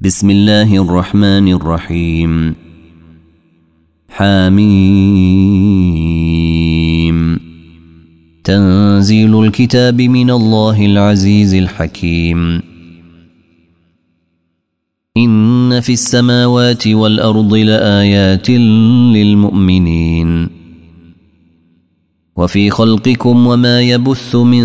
بسم الله الرحمن الرحيم. حاميم تنزيل الكتاب من الله العزيز الحكيم. إن في السماوات والأرض لآيات للمؤمنين. وفي خلقكم وما يبث من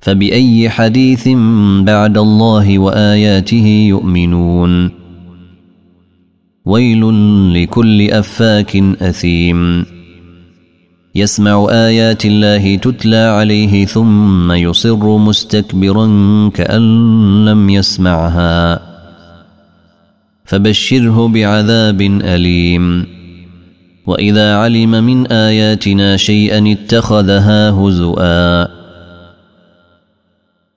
فبأي حديث بعد الله وآياته يؤمنون؟ ويل لكل أفاك أثيم. يسمع آيات الله تتلى عليه ثم يصر مستكبرا كأن لم يسمعها. فبشره بعذاب أليم. وإذا علم من آياتنا شيئا اتخذها هزؤا.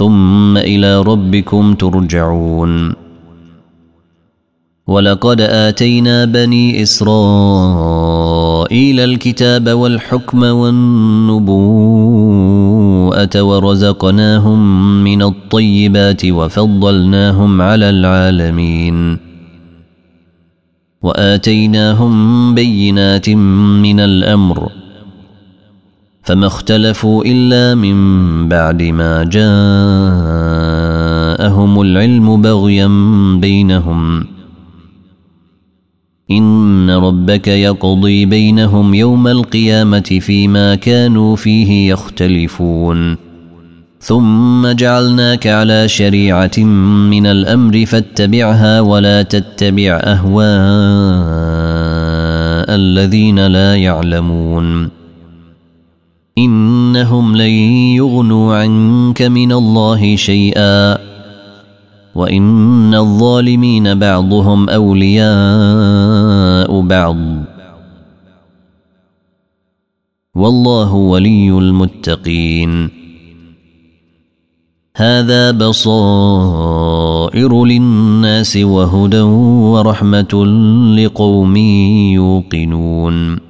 ثم إلى ربكم ترجعون. ولقد آتينا بني إسرائيل الكتاب والحكم والنبوءة ورزقناهم من الطيبات وفضلناهم على العالمين. وآتيناهم بينات من الأمر فما اختلفوا إلا من بعد ما جاءهم العلم بغيا بينهم. إن ربك يقضي بينهم يوم القيامة فيما كانوا فيه يختلفون. ثم جعلناك على شريعة من الأمر فاتبعها ولا تتبع أهواء الذين لا يعلمون. إنهم لن يغنوا عنك من الله شيئا وإن الظالمين بعضهم أولياء بعض. والله ولي المتقين. هذا بصائر للناس وهدى ورحمة لقوم يوقنون.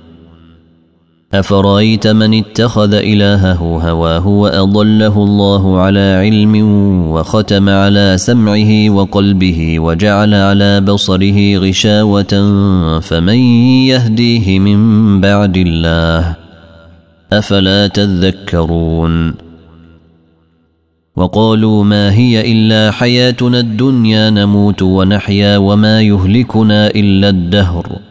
أفرأيت من اتخذ إلهه هواه وأضله الله على علم وختم على سمعه وقلبه وجعل على بصره غشاوة فمن يهديه من بعد الله أفلا تذكرون وقالوا ما هي إلا حياتنا الدنيا نموت ونحيا وما يهلكنا إلا الدهر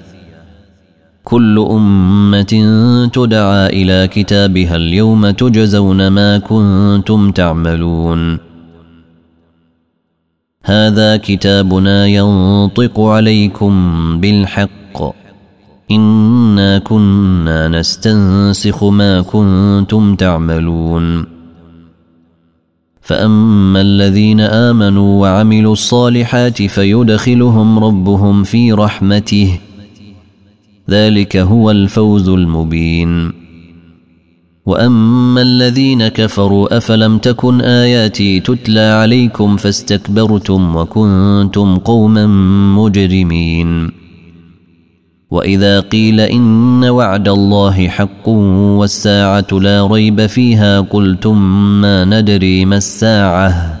كل أمة تدعى إلى كتابها اليوم تجزون ما كنتم تعملون. هذا كتابنا ينطق عليكم بالحق. إنا كنا نستنسخ ما كنتم تعملون. فأما الذين آمنوا وعملوا الصالحات فيدخلهم ربهم في رحمته ۖ. ذلك هو الفوز المبين. وأما الذين كفروا أفلم تكن آياتي تتلى عليكم فاستكبرتم وكنتم قوما مجرمين. وإذا قيل إن وعد الله حق والساعة لا ريب فيها قلتم ما ندري ما الساعة.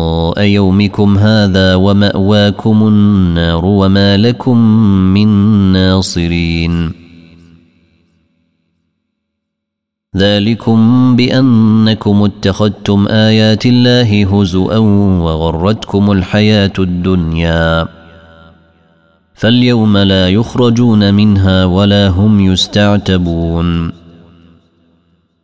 يومكم هذا ومأواكم النار وما لكم من ناصرين. ذلكم بأنكم اتخذتم آيات الله هزوا وغرتكم الحياة الدنيا. فاليوم لا يخرجون منها ولا هم يستعتبون.